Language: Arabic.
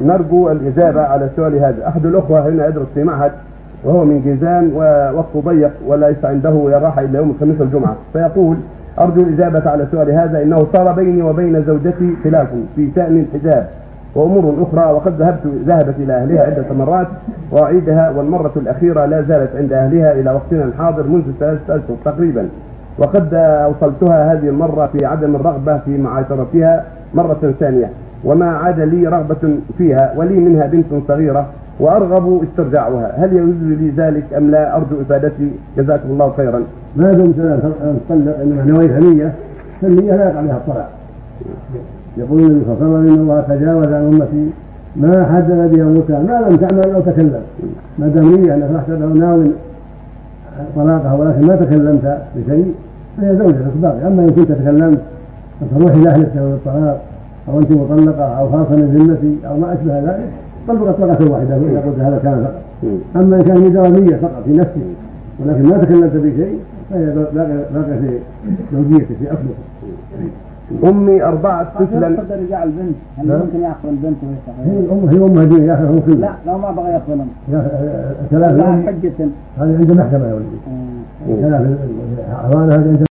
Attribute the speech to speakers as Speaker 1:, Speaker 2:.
Speaker 1: نرجو الإجابة على السؤال هذا. أحد الأخوة هنا يدرس في معهد وهو من جيزان ووقته ضيق وليس عنده راحة إلا يوم الخميس والجمعة. فيقول أرجو الإجابة على السؤال هذا إنه صار بيني وبين زوجتي خلاف في شأن الحجاب وأمور أخرى وقد ذهبت ذهبت إلى أهلها عدة مرات وأعيدها والمرة الأخيرة لا زالت عند أهلها إلى وقتنا الحاضر منذ ثلاثة أشهر تقريبا. وقد أوصلتها هذه المرة في عدم الرغبة في معاشرتها مرة ثانية. وما عاد لي رغبة فيها ولي منها بنت صغيرة وأرغب استرجاعها. هل يجوز لي ذلك أم لا؟ أرجو إفادتي. جزاكم الله خيرا.
Speaker 2: ما دمت نويت نيه فالنية لا يقع بها الطلاق يقول النبي صلى الله عليه وسلم إن الله تجاوز عن أمتي ما حدث بها موسى ما لم تعمل أو تكلم. ما دام نية انك رحت له ناوي طلاقها ولكن ما تكلمت بشيء فهي زوجة باقي أما إن كنت تكلمت فتروحي لأهلك بالطلاق أو أنت مطلقة أو خاصة من ذمتي أو ما أشبه ذلك طلقت طلقة واحدة اذا قلت هذا كان فقط. أما إن كان مجرد نيه فقط في نفسك ولكن ما تكلمت بشيء فهي باقي باقي في زوجيتك في اصلك
Speaker 1: أمي أربعة طفلا.
Speaker 3: يقدر يجعل البنت. هل. ممكن يأخذ البنت
Speaker 2: هي؟ الام هي امها دين ياخذ هم كله.
Speaker 3: لا لو ما بغى ياخذهم
Speaker 2: ثلاث
Speaker 3: لا حجة.
Speaker 2: هذه عند المحكمه يا ولدي.
Speaker 3: آه.
Speaker 2: ثلاث هذه عند